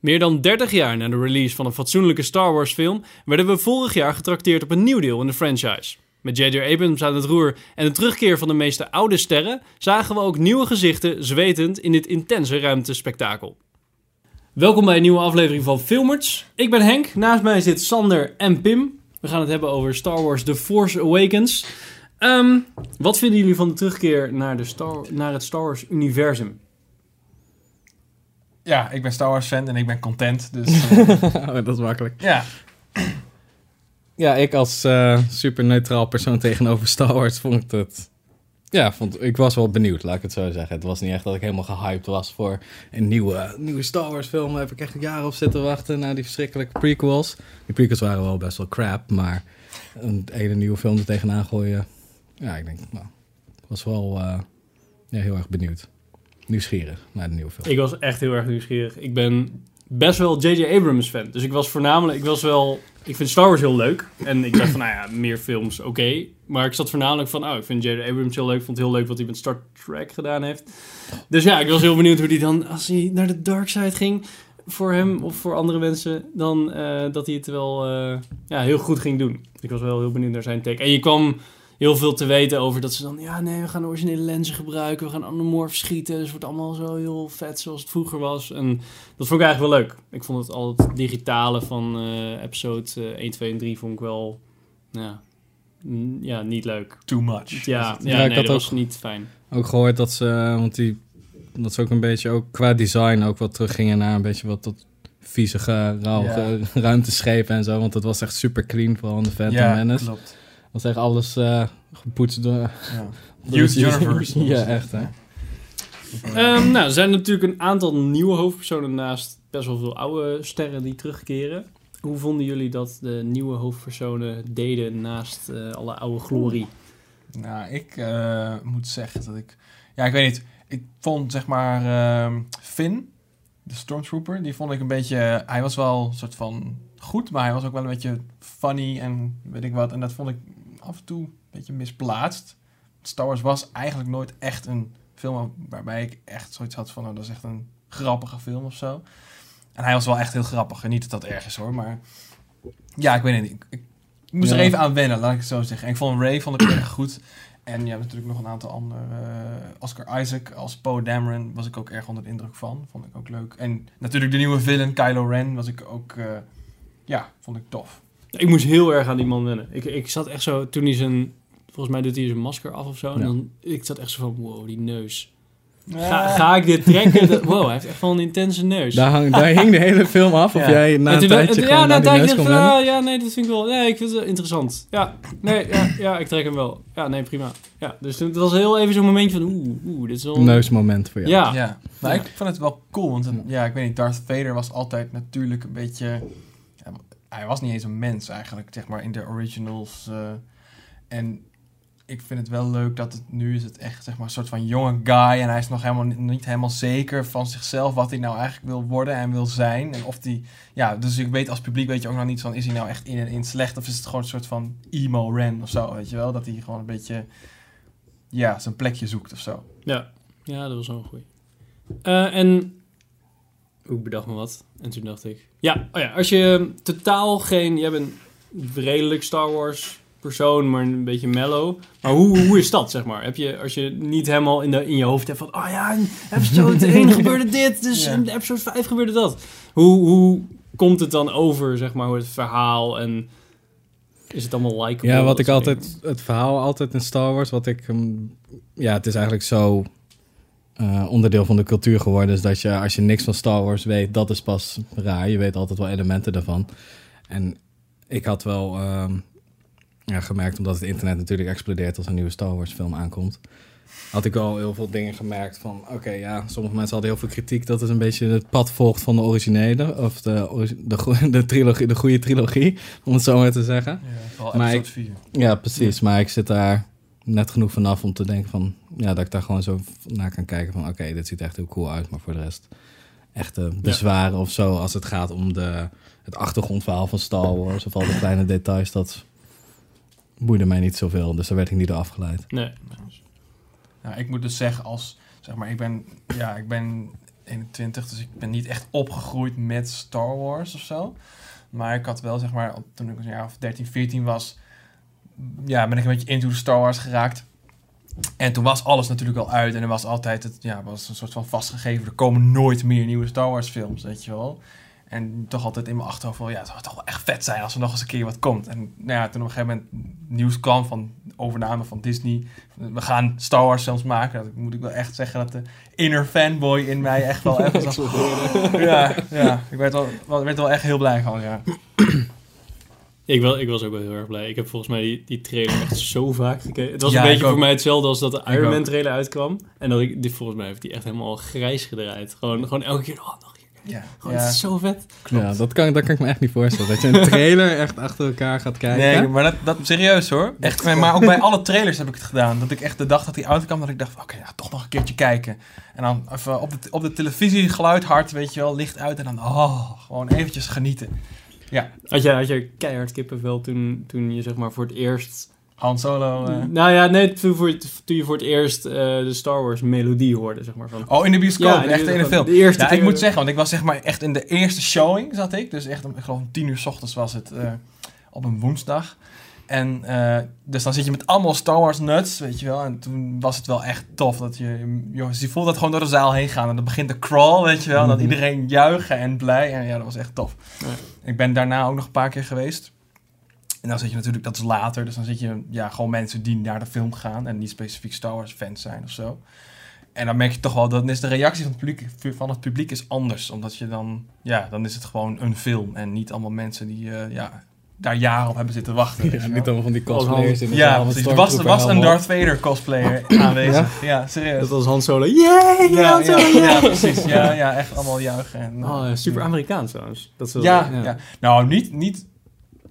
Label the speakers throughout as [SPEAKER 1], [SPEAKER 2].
[SPEAKER 1] Meer dan 30 jaar na de release van een fatsoenlijke Star Wars film werden we vorig jaar getrakteerd op een nieuw deel in de franchise. Met J.J. Abrams aan het roer en de terugkeer van de meeste oude sterren zagen we ook nieuwe gezichten zwetend in dit intense ruimtespektakel. Welkom bij een nieuwe aflevering van Filmers. Ik ben Henk, naast mij zit Sander en Pim. We gaan het hebben over Star Wars The Force Awakens. Ehm, wat vinden jullie van de terugkeer naar, de naar het Star Wars universum?
[SPEAKER 2] Ja, ik ben Star Wars fan en ik ben content. Dus uh,
[SPEAKER 3] Oh, dat is makkelijk.
[SPEAKER 2] ja,
[SPEAKER 3] Ja, ik als eh, super neutraal persoon tegenover Star Wars vond ik het... Ja, vond, ik was wel benieuwd, laat ik het zo zeggen. Het was niet echt dat ik helemaal gehyped was voor een nieuwe, nieuwe Star Wars film. Daar heb ik echt jaren op zitten wachten naar die verschrikkelijke prequels. Die prequels waren wel best wel crap, maar een hele nieuwe film er tegenaan gooien... Ja, ik denk, nou, ik was wel eh, ja, heel erg benieuwd. Nieuwsgierig naar de nieuwe film.
[SPEAKER 1] Ik was echt heel erg nieuwsgierig. Ik ben best wel J.J. Abrams fan. Dus ik was voornamelijk, ik was wel, ik vind Star Wars heel leuk. En ik dacht van, nou ja, meer films, oké. Maar ik zat voornamelijk van, oh, ik vind J.J. Abrams heel leuk. Vond het heel leuk wat hij met Star Trek gedaan heeft. Dus ja, ik was heel benieuwd hoe hij dan, als hij naar de dark side ging, voor hem of voor andere mensen, dan eh, dat hij het wel eh, ja, heel goed ging doen. Ik was wel heel benieuwd naar zijn take. En je kwam heel veel te weten over dat ze dan, ja, nee, we gaan de originele lenzen gebruiken, we gaan anamorph schieten, dus het wordt allemaal zo heel vet zoals het vroeger was. En dat vond ik eigenlijk wel leuk. Ik vond het al het digitale van eh, episode eh, 1, 2 en 3 vond ik wel, ja, mm, ja niet leuk.
[SPEAKER 2] too much.
[SPEAKER 1] Ja, ja,
[SPEAKER 3] Ja, ik
[SPEAKER 1] nee,
[SPEAKER 3] had
[SPEAKER 1] dat
[SPEAKER 3] ook-
[SPEAKER 1] was niet fijn.
[SPEAKER 3] ook gehoord dat ze, eh, want die, dat ze ook een beetje, ook qua design, ook wat teruggingen naar een beetje wat tot viezige, rauwe ruimteschepen en zo. Want het was echt super clean, vooral in de Phantom
[SPEAKER 2] ja,
[SPEAKER 3] Menace.
[SPEAKER 2] klopt.
[SPEAKER 3] Was echt alles eh, gepoetst door...
[SPEAKER 2] Ja. Youth Universe.
[SPEAKER 3] ja, echt hè.
[SPEAKER 1] Ehm, nou, er zijn natuurlijk een aantal nieuwe hoofdpersonen naast best wel veel oude sterren die terugkeren. Hoe vonden jullie dat de nieuwe hoofdpersonen deden naast eh, alle oude glorie?
[SPEAKER 2] Nou, ik eh, moet zeggen dat ik... Ja, ik weet niet. Ik vond, zeg maar, ehm, Finn, de Stormtrooper, die vond ik een beetje... Hij was wel een soort van goed, maar hij was ook wel een beetje funny en weet ik wat. En dat vond ik af en toe een beetje misplaatst. Star Wars was eigenlijk nooit echt een film waarbij ik echt zoiets had van... Oh, dat is echt een grappige film of zo. En hij was wel echt heel grappig. En niet dat dat erg is hoor, maar... Ja, ik weet het niet. Ik, ik moest er even aan wennen, laat ik het zo zeggen. En ik vond Ray vond ik erg goed. En je hebt natuurlijk nog een aantal andere. eh, Oscar Isaac als Poe Dameron was ik ook erg onder de indruk van. Vond ik ook leuk. En natuurlijk de nieuwe villain Kylo Ren was ik ook... eh, ja, vond ik tof.
[SPEAKER 1] Ik moest heel erg aan die man wennen. Ik, ik zat echt zo, toen hij zijn, volgens mij doet hij zijn masker af of zo. En dan, ik zat echt zo van, wow, die neus. Ga, ga ik dit trekken? Wow, hij heeft echt wel een intense neus.
[SPEAKER 3] Daar, hang, daar hing de hele film af. Of
[SPEAKER 2] Ja.
[SPEAKER 3] jij na
[SPEAKER 1] En
[SPEAKER 3] een tijdje
[SPEAKER 1] ja, na
[SPEAKER 3] die neus
[SPEAKER 1] dacht ah, ja, nee, dat vind ik wel, nee, ik vind het wel interessant. Ja, nee, ja, ja, ik trek hem wel. Ja, nee, prima. Ja, dus toen- het was heel even zo'n momentje van, oeh, oeh, dit is wel...
[SPEAKER 3] Een neusmoment voor jou.
[SPEAKER 1] Ja.
[SPEAKER 2] Ja, maar
[SPEAKER 1] Ja.
[SPEAKER 2] ik vond het wel cool. Want ja, ik weet niet, Darth Vader was altijd natuurlijk een beetje... hij was niet eens een mens eigenlijk, zeg maar, in de originals. eh, en ik vind het wel leuk dat het nu is het echt, zeg maar, een soort van jonge guy. En hij is nog helemaal niet, helemaal zeker van zichzelf wat hij nou eigenlijk wil worden en wil zijn. En of die, ja, dus ik weet als publiek weet je ook nog niet van, is hij nou echt in en in slecht? Of is het gewoon een soort van emo Ren of zo, weet je wel? Dat hij gewoon een beetje, ja, zijn plekje zoekt of zo.
[SPEAKER 1] Ja, ja dat was wel goeie. Eh, en ik bedacht me wat. En toen dacht ik... Ja, oh ja, als je totaal geen... Jij bent een redelijk Star Wars persoon, maar een beetje mellow. Maar hoe, hoe is dat, zeg maar? Heb je, als je niet helemaal in, de, in je hoofd hebt van... Oh ja, in episode 1 gebeurde dit, dus
[SPEAKER 2] Ja.
[SPEAKER 1] in episode 5 gebeurde dat. Hoe, hoe komt het dan over, zeg maar, hoe het verhaal en... Is het allemaal likable?
[SPEAKER 3] Ja, wat ik altijd, het verhaal altijd in Star Wars, wat ik, ehm, ja, het is eigenlijk zo eh, onderdeel van de cultuur geworden, is dat je, als je niks van Star Wars weet, dat is pas raar. Je weet altijd wel elementen daarvan. En ik had wel ehm, ja, gemerkt, omdat het internet natuurlijk explodeert als een nieuwe Star Wars film aankomt, had ik al heel veel dingen gemerkt van, oké, ja, sommige mensen hadden heel veel kritiek dat het een beetje het pad volgt van de originele, of de, de, trilogie, de goede trilogie, om het zo maar te zeggen.
[SPEAKER 2] Ja,
[SPEAKER 3] Maar
[SPEAKER 2] 4.
[SPEAKER 3] Ja, precies. Maar ik zit daar net genoeg vanaf om te denken van... Ja, dat ik daar gewoon zo naar kan kijken van... Oké, dit ziet echt heel cool uit. Maar voor de rest echte bezwaren of zo... als het gaat om de, het achtergrondverhaal van Star Wars... of al de kleine details, dat boeide mij niet zoveel. Dus daar werd ik niet door afgeleid.
[SPEAKER 1] Nee.
[SPEAKER 2] Nou, ik moet dus zeggen, als zeg maar, ik ben, ja, ik ben 21, dus ik ben niet echt opgegroeid met Star Wars of zo. Maar ik had wel, zeg maar, toen ik een jaar of 13, 14 was, ja, ben ik een beetje into de Star Wars geraakt. En toen was alles natuurlijk al uit en er was altijd het, ja, was een soort van vastgegeven, er komen nooit meer nieuwe Star Wars films, weet je wel. En toch altijd in mijn achterhoofd van, ja, het zou toch wel echt vet zijn als er nog eens een keer wat komt. En nou ja, toen op een gegeven moment nieuws kwam van overname van Disney. We gaan Star Wars films maken. Dat moet ik wel echt zeggen dat de inner fanboy in mij echt wel even zo... ja, ja, ik werd wel, werd wel echt heel blij van, ja.
[SPEAKER 1] Ik, wel, ik was ook wel heel erg blij. Ik heb volgens mij die, die trailer echt zo vaak gekeken. Het was
[SPEAKER 2] Ja,
[SPEAKER 1] een beetje voor
[SPEAKER 2] ook.
[SPEAKER 1] mij hetzelfde als dat de
[SPEAKER 2] Ik
[SPEAKER 1] Iron
[SPEAKER 2] ook.
[SPEAKER 1] Man trailer uitkwam. En dat ik, die, volgens mij heeft die echt helemaal grijs gedraaid. Gewoon, gewoon elke keer, oh, nog een keer.
[SPEAKER 2] Ja,
[SPEAKER 1] Gewoon,
[SPEAKER 2] ja.
[SPEAKER 1] het is zo vet.
[SPEAKER 3] Ja, dat kan, dat kan ik me echt niet voorstellen. Dat je een trailer echt achter elkaar gaat kijken.
[SPEAKER 2] Nee, maar dat, dat serieus hoor. Echt, maar ook bij alle trailers heb ik het gedaan. Dat ik echt de dag dat die uitkwam, dat ik dacht, oké, ja, toch nog een keertje kijken. En dan even op de, op de televisie, geluid hard, weet je wel, licht uit. En dan, oh, gewoon eventjes genieten.
[SPEAKER 1] Had je, had je keihard kippenvel toen, toen je zeg maar voor het eerst...
[SPEAKER 2] Han Solo. eh.
[SPEAKER 1] Nou ja, nee, toen, voor, toen je voor het eerst eh, de Star Wars melodie hoorde, zeg maar. Van,
[SPEAKER 2] Oh, in de bioscoop,
[SPEAKER 1] die-
[SPEAKER 2] echt in de film.
[SPEAKER 1] De eerste
[SPEAKER 2] Ja, ik moet zeggen, want ik was zeg maar echt in de eerste showing zat ik. Dus echt, om- ik geloof om tien uur s ochtends was het eh, op een woensdag. En eh, dus dan zit je met allemaal Star Wars nuts, weet je wel. En toen was het wel echt tof dat je, jongens, je voelt dat gewoon door de zaal heen gaan. En dan begint de crawl, weet je wel. En dat
[SPEAKER 3] Mhm.
[SPEAKER 2] iedereen juichen en blij. En ja, dat was echt tof.
[SPEAKER 1] Ja.
[SPEAKER 2] Ik ben daarna ook nog een paar keer geweest. En dan zit je natuurlijk, dat is later, dus dan zit je ja, gewoon mensen die naar de film gaan en niet specifiek Star Wars fans zijn of zo. En dan merk je toch wel, dan is de reactie van het publiek, van het publiek is anders. Omdat je dan, ja, dan is het gewoon een film en niet allemaal mensen die eh, ja, daar jaren op hebben zitten wachten.
[SPEAKER 3] Ja, niet allemaal van die cosplayers in de
[SPEAKER 2] Ja, precies. Er was, er was een Darth Vader cosplayer aanwezig. Ja, serieus.
[SPEAKER 1] Dat was Han Solo. Yay!
[SPEAKER 2] ja,
[SPEAKER 1] Han Solo,
[SPEAKER 2] ja, precies. Ja, ja, echt allemaal juichen. En,
[SPEAKER 1] Oh, ja, super Amerikaans trouwens. Dat wel-
[SPEAKER 2] Ja, ja. nou niet, niet,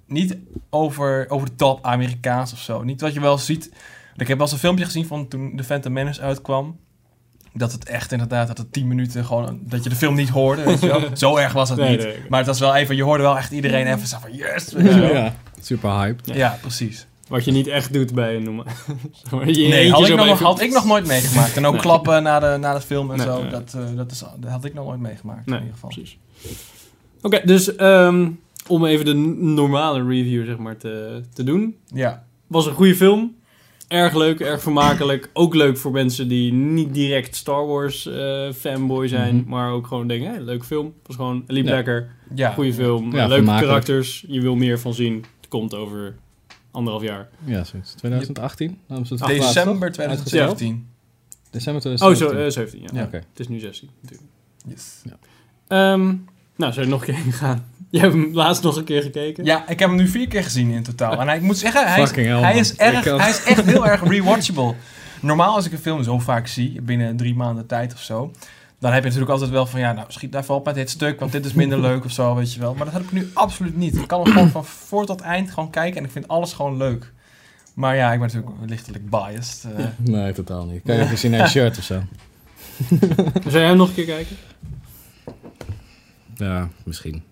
[SPEAKER 2] niet over, over de top Amerikaans of zo. Niet wat je wel ziet. Ik heb wel eens een filmpje gezien van toen de Phantom Menace uitkwam. Dat het echt inderdaad, dat het 10 minuten gewoon, dat je de film niet hoorde, weet je wel. Zo erg was het
[SPEAKER 1] Nee,
[SPEAKER 2] niet.
[SPEAKER 1] nee, nee.
[SPEAKER 2] Maar het was wel even, je hoorde wel echt iedereen even zo van, yes, weet je
[SPEAKER 3] Ja,
[SPEAKER 2] wel.
[SPEAKER 3] ja, super hyped.
[SPEAKER 2] Ja,
[SPEAKER 1] Ja.
[SPEAKER 2] precies.
[SPEAKER 1] Wat je niet echt doet bij een je
[SPEAKER 2] Nee, had ik, nog, had ik nog nooit meegemaakt. En ook
[SPEAKER 1] Nee.
[SPEAKER 2] klappen na de, na de film en
[SPEAKER 1] Nee,
[SPEAKER 2] zo,
[SPEAKER 1] nee.
[SPEAKER 2] Dat, eh, dat, is, dat had ik nog nooit meegemaakt
[SPEAKER 1] Nee,
[SPEAKER 2] in ieder geval.
[SPEAKER 1] precies. Oké, dus ehm, om even de normale review zeg maar te, te doen.
[SPEAKER 2] Ja,
[SPEAKER 1] Was een goede film. Erg leuk, erg vermakelijk. Ook leuk voor mensen die niet direct Star Wars eh, fanboy zijn.
[SPEAKER 3] Mhm.
[SPEAKER 1] Maar ook gewoon denken, hey, leuk film. Was gewoon, liep
[SPEAKER 3] Ja.
[SPEAKER 1] lekker.
[SPEAKER 2] ja.
[SPEAKER 1] Goede film.
[SPEAKER 3] Ja,
[SPEAKER 1] leuke karakters. Je wil meer van zien. Het komt over anderhalf jaar.
[SPEAKER 3] Ja, zoiets. 2018? Dan is het
[SPEAKER 2] December
[SPEAKER 3] toch?
[SPEAKER 2] 2017.
[SPEAKER 3] December
[SPEAKER 1] Oh,
[SPEAKER 3] 2017.
[SPEAKER 1] zo, eh, 17, ja.
[SPEAKER 2] Ja.
[SPEAKER 3] Oké.
[SPEAKER 1] Het is nu 16 natuurlijk.
[SPEAKER 2] Yes.
[SPEAKER 1] Ehm, nou, zijn we nog een keer gegaan? Jij hebt hem laatst nog een keer gekeken?
[SPEAKER 2] Ja, ik heb hem nu vier keer gezien in totaal. En hij, ik moet zeggen, hij is,
[SPEAKER 3] hell,
[SPEAKER 2] hij is, erg, hij is echt heel erg rewatchable. Normaal als ik een film zo vaak zie, binnen drie maanden tijd of zo... dan heb je natuurlijk altijd wel van, ja, nou, schiet daar op met dit stuk... want dit is minder leuk of zo, weet je wel. Maar dat heb ik nu absoluut niet. Ik kan hem gewoon van voor tot eind gewoon kijken... en ik vind alles gewoon leuk. Maar ja, ik ben natuurlijk lichtelijk biased. eh.
[SPEAKER 3] Nee, totaal niet. Kan je even zien naar je shirt of zo?
[SPEAKER 1] Zou jij hem nog een keer kijken?
[SPEAKER 3] Ja, misschien.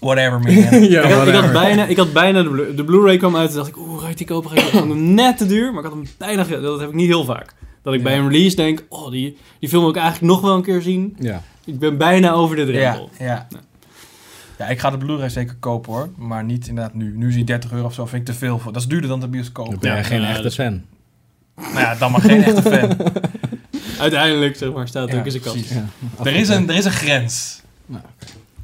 [SPEAKER 2] whatever, man.
[SPEAKER 3] ja,
[SPEAKER 1] ik, had, ik, had
[SPEAKER 3] whatever.
[SPEAKER 1] bijna, ik had bijna de, Blu- de Blu-ray kwam uit en dacht ik, oeh, ga ik die kopen? Ga ik vond hem net te duur, maar ik had hem bijna ge- Dat heb ik niet heel vaak. Dat ik
[SPEAKER 2] Ja.
[SPEAKER 1] bij een release denk, oh, die, die film wil ik eigenlijk nog wel een keer zien.
[SPEAKER 3] Ja.
[SPEAKER 1] Ik ben bijna over de drempel.
[SPEAKER 2] ja.
[SPEAKER 1] Ja.
[SPEAKER 2] Ja, ik ga de Blu-ray zeker kopen hoor. Maar niet inderdaad nu. Nu is die 30 euro of zo, vind ik te veel voor. Dat is duurder dan de bioscoop.
[SPEAKER 3] Dan ben je
[SPEAKER 1] Ja,
[SPEAKER 3] geen
[SPEAKER 1] ja,
[SPEAKER 3] echte
[SPEAKER 1] dat
[SPEAKER 3] fan.
[SPEAKER 2] Nou ja, dan maar geen echte fan.
[SPEAKER 1] Uiteindelijk, zeg maar, staat het
[SPEAKER 2] Ja,
[SPEAKER 1] ook in zijn kast.
[SPEAKER 2] precies.
[SPEAKER 3] Ja.
[SPEAKER 2] Er is, een, er is een grens.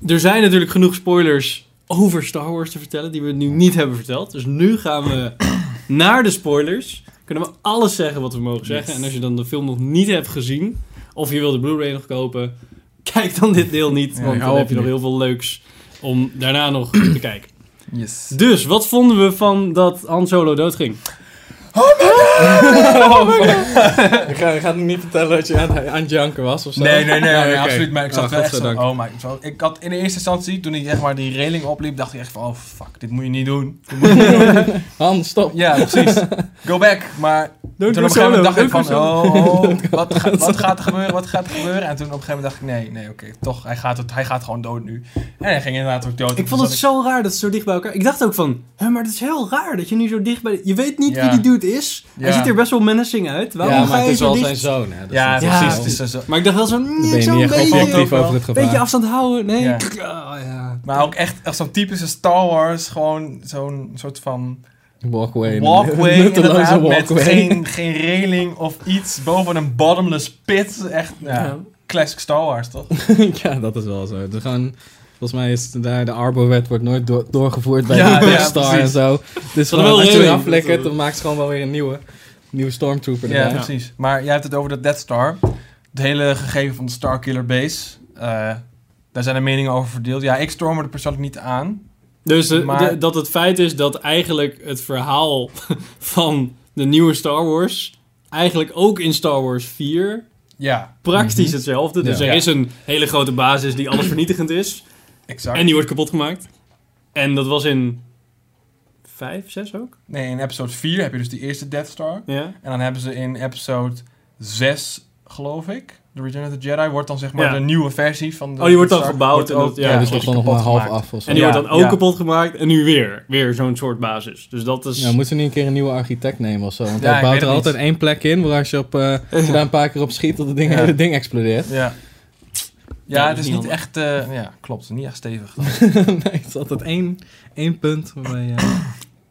[SPEAKER 1] Er zijn natuurlijk genoeg spoilers over Star Wars te vertellen, die we nu niet hebben verteld. Dus nu gaan we naar de spoilers. Kunnen we alles zeggen wat we mogen zeggen.
[SPEAKER 2] Yes.
[SPEAKER 1] En als je dan de film nog niet hebt gezien, of je wil de Blu-ray nog kopen, kijk dan dit deel niet.
[SPEAKER 2] Ja,
[SPEAKER 1] want dan heb je nog heel veel leuks om daarna nog te kijken.
[SPEAKER 2] Yes.
[SPEAKER 1] Dus, wat vonden we van dat Han Solo doodging?
[SPEAKER 3] Je gaat, je gaat me niet vertellen dat je aan, aan het janken was of zo?
[SPEAKER 2] Nee, nee, nee, nee, absoluut. Maar ik zat
[SPEAKER 3] Ah,
[SPEAKER 2] wel echt zo, oh my, zo, ik had in de eerste instantie, toen ik zeg maar die railing opliep, dacht ik echt van, oh fuck, dit moet je niet doen. Dit moet je niet doen.
[SPEAKER 3] Han, stop.
[SPEAKER 2] ja, precies. Go back. Maar
[SPEAKER 1] Don't
[SPEAKER 2] toen op een gegeven moment dacht ik van, oh, oh, wat, ga- wat gaat er gebeuren, wat gaat er gebeuren? En toen op een gegeven moment dacht ik, nee, nee, oké, toch, hij gaat, het, hij gaat gewoon dood nu. En hij ging inderdaad ook dood.
[SPEAKER 1] Ik vond het zo raar dat ze zo dicht bij elkaar... Ik dacht ook van, hè, maar het is heel raar dat je nu zo dicht bij... Je weet niet
[SPEAKER 2] Ja.
[SPEAKER 1] wie die dude is. Hij ziet er best wel menacing uit. Waarom
[SPEAKER 3] ja,
[SPEAKER 1] ga
[SPEAKER 3] maar het is wel
[SPEAKER 1] dicht?
[SPEAKER 3] zijn zoon. Hè? Dus
[SPEAKER 2] Ja,
[SPEAKER 3] dat is
[SPEAKER 1] Ja,
[SPEAKER 2] precies. het is
[SPEAKER 1] Maar ik dacht wel zo...
[SPEAKER 3] Dan ben je niet echt objectief over het gevaar.
[SPEAKER 1] Beetje afstand houden. Nee.
[SPEAKER 2] Ja. Maar ook echt, echt zo'n typische Star Wars, gewoon zo'n soort van
[SPEAKER 3] Walkway.
[SPEAKER 2] walkway, met
[SPEAKER 3] walkway.
[SPEAKER 2] geen, geen reling of iets boven een bottomless pit. Echt, ja,
[SPEAKER 1] Ja.
[SPEAKER 2] classic Star Wars, toch?
[SPEAKER 3] ja, dat is wel zo. Het is gewoon, volgens mij is daar de Arbor-wet wordt nooit door- doorgevoerd bij
[SPEAKER 2] Ja,
[SPEAKER 3] de Death
[SPEAKER 2] ja,
[SPEAKER 3] Star
[SPEAKER 2] precies.
[SPEAKER 3] en zo. Het is
[SPEAKER 1] er
[SPEAKER 3] gewoon,
[SPEAKER 1] wel
[SPEAKER 3] als je dan maakt ze gewoon wel weer een nieuwe, nieuwe Stormtrooper
[SPEAKER 2] Ja,
[SPEAKER 3] erbij.
[SPEAKER 2] precies. Maar jij hebt het over de Death Star. Het hele gegeven van de Starkiller Base. eh, daar zijn de meningen over verdeeld. Ja, ik storm er persoonlijk niet aan.
[SPEAKER 1] Dus
[SPEAKER 2] Maar-
[SPEAKER 1] de- dat het feit is dat eigenlijk het verhaal van de nieuwe Star Wars... eigenlijk ook in Star Wars 4
[SPEAKER 2] Ja,
[SPEAKER 1] praktisch
[SPEAKER 3] Mhm.
[SPEAKER 1] hetzelfde. Dus
[SPEAKER 3] Ja.
[SPEAKER 1] er is een hele grote basis die alles vernietigend is.
[SPEAKER 2] exact.
[SPEAKER 1] En die wordt kapot gemaakt. En dat was in 5, 6 ook?
[SPEAKER 2] Nee, in episode 4 heb je dus die eerste Death Star.
[SPEAKER 1] Ja.
[SPEAKER 2] En dan hebben ze in episode 6, geloof ik... The Return of the Jedi wordt dan zeg maar
[SPEAKER 1] Ja.
[SPEAKER 2] de nieuwe versie van de
[SPEAKER 1] Oh, die wordt dan gebouwd en
[SPEAKER 2] ook-
[SPEAKER 1] dat- ja,
[SPEAKER 3] Ja, dus dat is nog maar half
[SPEAKER 2] gemaakt.
[SPEAKER 3] af of zo.
[SPEAKER 1] En die
[SPEAKER 2] Ja,
[SPEAKER 1] wordt dan ook
[SPEAKER 2] ja.
[SPEAKER 1] kapot gemaakt. En nu weer. Weer zo'n soort basis. Dus dat is...
[SPEAKER 3] Ja, moeten ze niet een keer een nieuwe architect nemen of zo? Want
[SPEAKER 2] Ja,
[SPEAKER 3] hij bouwt er
[SPEAKER 2] het
[SPEAKER 3] altijd
[SPEAKER 2] niet.
[SPEAKER 3] één plek in waar als je, op, eh, als je daar een paar keer op schiet, dat het ding,
[SPEAKER 2] Ja.
[SPEAKER 3] hele ding explodeert.
[SPEAKER 2] Ja.
[SPEAKER 1] Ja,
[SPEAKER 2] het
[SPEAKER 1] is niet handig.
[SPEAKER 2] echt... eh, ja, klopt. Niet echt stevig. dan.
[SPEAKER 3] nee, het is altijd één, één punt waarbij je...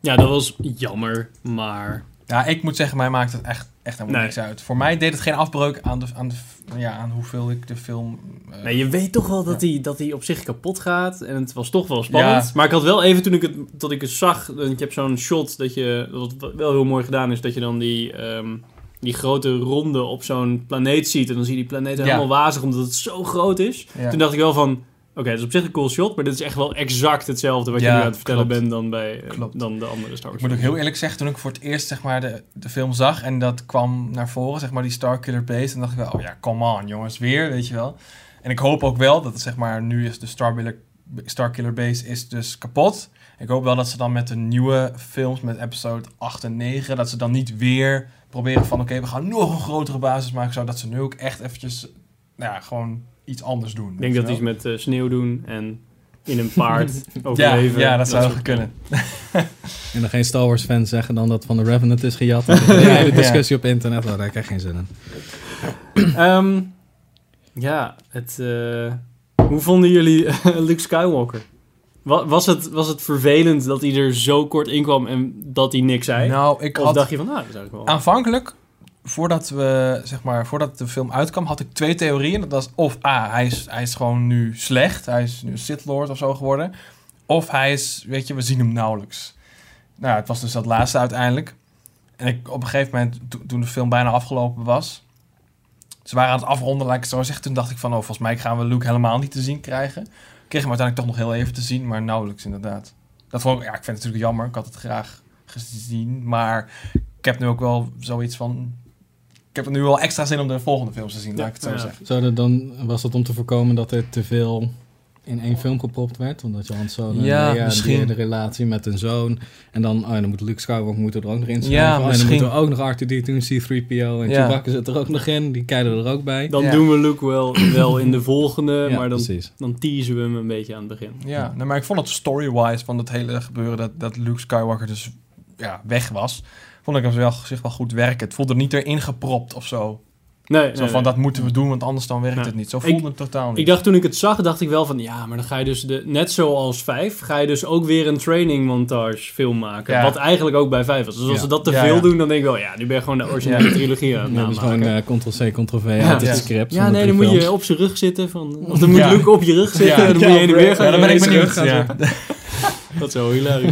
[SPEAKER 1] Ja, dat was jammer. Maar...
[SPEAKER 2] Ja, ik moet zeggen, mij maakt het echt, echt helemaal
[SPEAKER 1] Nee.
[SPEAKER 2] niks uit. Voor mij deed het geen afbreuk aan, de, aan, de, ja, aan hoeveel ik de film... eh,
[SPEAKER 1] Nee, je weet toch wel dat hij dat hij op zich kapot gaat. En het was toch wel spannend.
[SPEAKER 2] Ja.
[SPEAKER 1] Maar ik had wel even toen ik het, dat ik het zag. Je hebt zo'n shot dat je. Wat wel heel mooi gedaan is. Dat je dan die. ehm, die grote ronde op zo'n planeet ziet. En dan zie je die planeet
[SPEAKER 2] Ja.
[SPEAKER 1] helemaal wazig. Omdat het zo groot is.
[SPEAKER 2] ja.
[SPEAKER 1] Toen dacht ik wel van. Oké, dat is op zich een cool shot. Maar dit is echt wel exact hetzelfde. Wat je nu aan het vertellen
[SPEAKER 2] klopt.
[SPEAKER 1] bent. Dan bij. eh,
[SPEAKER 2] Klopt.
[SPEAKER 1] dan de andere Star
[SPEAKER 2] Ik
[SPEAKER 1] Wars.
[SPEAKER 2] moet ook heel eerlijk zeggen, toen ik voor het eerst zeg maar, de, de film zag en dat kwam naar voren, zeg maar, die Starkiller Base, dan dacht ik wel, oh ja, come on jongens, weer, weet je wel. En ik hoop ook wel dat het, zeg maar, nu is de Starkiller, Starkiller Base is dus kapot. Ik hoop wel dat ze dan met de nieuwe films, met episode 8 en 9, dat ze dan niet weer proberen van, oké, we gaan nog een grotere basis maken, zodat ze nu ook echt eventjes, nou ja, gewoon iets anders doen.
[SPEAKER 1] Ik denk dat iets met eh, sneeuw doen. En in een paard
[SPEAKER 2] ja,
[SPEAKER 1] overleven.
[SPEAKER 2] ja, dat zou kunnen.
[SPEAKER 3] En dan geen Star Wars fans zeggen dan dat van de Revenant is gejat. En een hele discussie op internet, oh, daar krijg ik geen zin in.
[SPEAKER 1] Ehm, ja, het, eh, hoe vonden jullie Luke Skywalker? Wa- Was het, was het vervelend dat hij er zo kort in kwam en dat hij niks zei?
[SPEAKER 2] Nou, ik
[SPEAKER 1] of
[SPEAKER 2] had
[SPEAKER 1] dacht je van, nou, dat is eigenlijk wel...
[SPEAKER 2] Aanvankelijk, voordat, we, zeg maar, voordat de film uitkwam, had ik twee theorieën. Dat was of A, hij is, hij is gewoon nu slecht. Hij is nu Sith Lord of zo geworden. Of hij is, weet je, we zien hem nauwelijks. Nou, het was dus dat laatste uiteindelijk. En ik, op een gegeven moment, to- toen de film bijna afgelopen was... Ze waren aan het afronden, laat ik zo zeggen. Toen dacht ik van, oh, volgens mij gaan we Luke helemaal niet te zien krijgen. Ik kreeg hem uiteindelijk toch nog heel even te zien, maar nauwelijks inderdaad. Dat vond ik, ja, ik vind het natuurlijk jammer. Ik had het graag gezien, maar ik heb nu ook wel zoiets van... Ik heb er nu wel extra zin om de volgende films te zien, laat ik het zo
[SPEAKER 1] Ja.
[SPEAKER 2] zeggen.
[SPEAKER 3] Zou dan, was het om te voorkomen dat er te veel in één film gepropt werd? Omdat je Han Solo en
[SPEAKER 2] Ja, misschien.
[SPEAKER 3] de relatie met hun zoon. En dan, oh, ja, dan moet Luke Skywalker moet er ook nog in schrijven.
[SPEAKER 2] Ja,
[SPEAKER 3] Oh, en dan
[SPEAKER 2] misschien.
[SPEAKER 3] moeten we ook nog R2-D2 en C-3PO en
[SPEAKER 2] Ja.
[SPEAKER 3] Chewbacca zit er ook nog in. Die kijken er ook bij.
[SPEAKER 1] Dan
[SPEAKER 2] Ja.
[SPEAKER 1] doen we Luke wel, wel in de volgende,
[SPEAKER 3] ja,
[SPEAKER 1] maar dan,
[SPEAKER 3] precies.
[SPEAKER 1] dan teasen we hem een beetje aan het begin.
[SPEAKER 2] Ja, nou, maar ik vond het story-wise van het hele gebeuren dat, dat Luke Skywalker dus ja, weg was, vond ik hem wel, zich wel goed werken. Het voelde niet erin gepropt of zo.
[SPEAKER 1] Nee,
[SPEAKER 2] Zo
[SPEAKER 1] nee,
[SPEAKER 2] van,
[SPEAKER 1] nee.
[SPEAKER 2] dat moeten we doen, want anders dan werkt het niet. Zo
[SPEAKER 1] Ik-
[SPEAKER 2] voelde het totaal niet.
[SPEAKER 1] Ik dacht toen ik het zag, dacht ik wel van ja, maar dan ga je dus de, net zoals 5, ga je dus ook weer een training montage film maken.
[SPEAKER 2] Ja.
[SPEAKER 1] Wat eigenlijk ook bij 5 was. Dus als
[SPEAKER 2] Ja.
[SPEAKER 1] ze dat te
[SPEAKER 2] Ja,
[SPEAKER 1] veel
[SPEAKER 2] ja.
[SPEAKER 1] doen, dan denk ik wel, ja, nu ben je gewoon de originele
[SPEAKER 2] Ja.
[SPEAKER 1] trilogie aan het
[SPEAKER 3] Ja,
[SPEAKER 1] namaken.
[SPEAKER 3] gewoon eh, Ctrl-C, Ctrl-V
[SPEAKER 1] Ja.
[SPEAKER 3] uit het script.
[SPEAKER 1] ja, nee, dan moet je op zijn rug zitten. Van, of dan moet
[SPEAKER 2] Ja.
[SPEAKER 1] Luke op je rug zitten
[SPEAKER 2] Ja.
[SPEAKER 1] en dan moet je heen en weer gaan.
[SPEAKER 2] ja, dan ben ik
[SPEAKER 1] gaan
[SPEAKER 2] Ja.
[SPEAKER 1] zitten. Dat is wel hilarisch.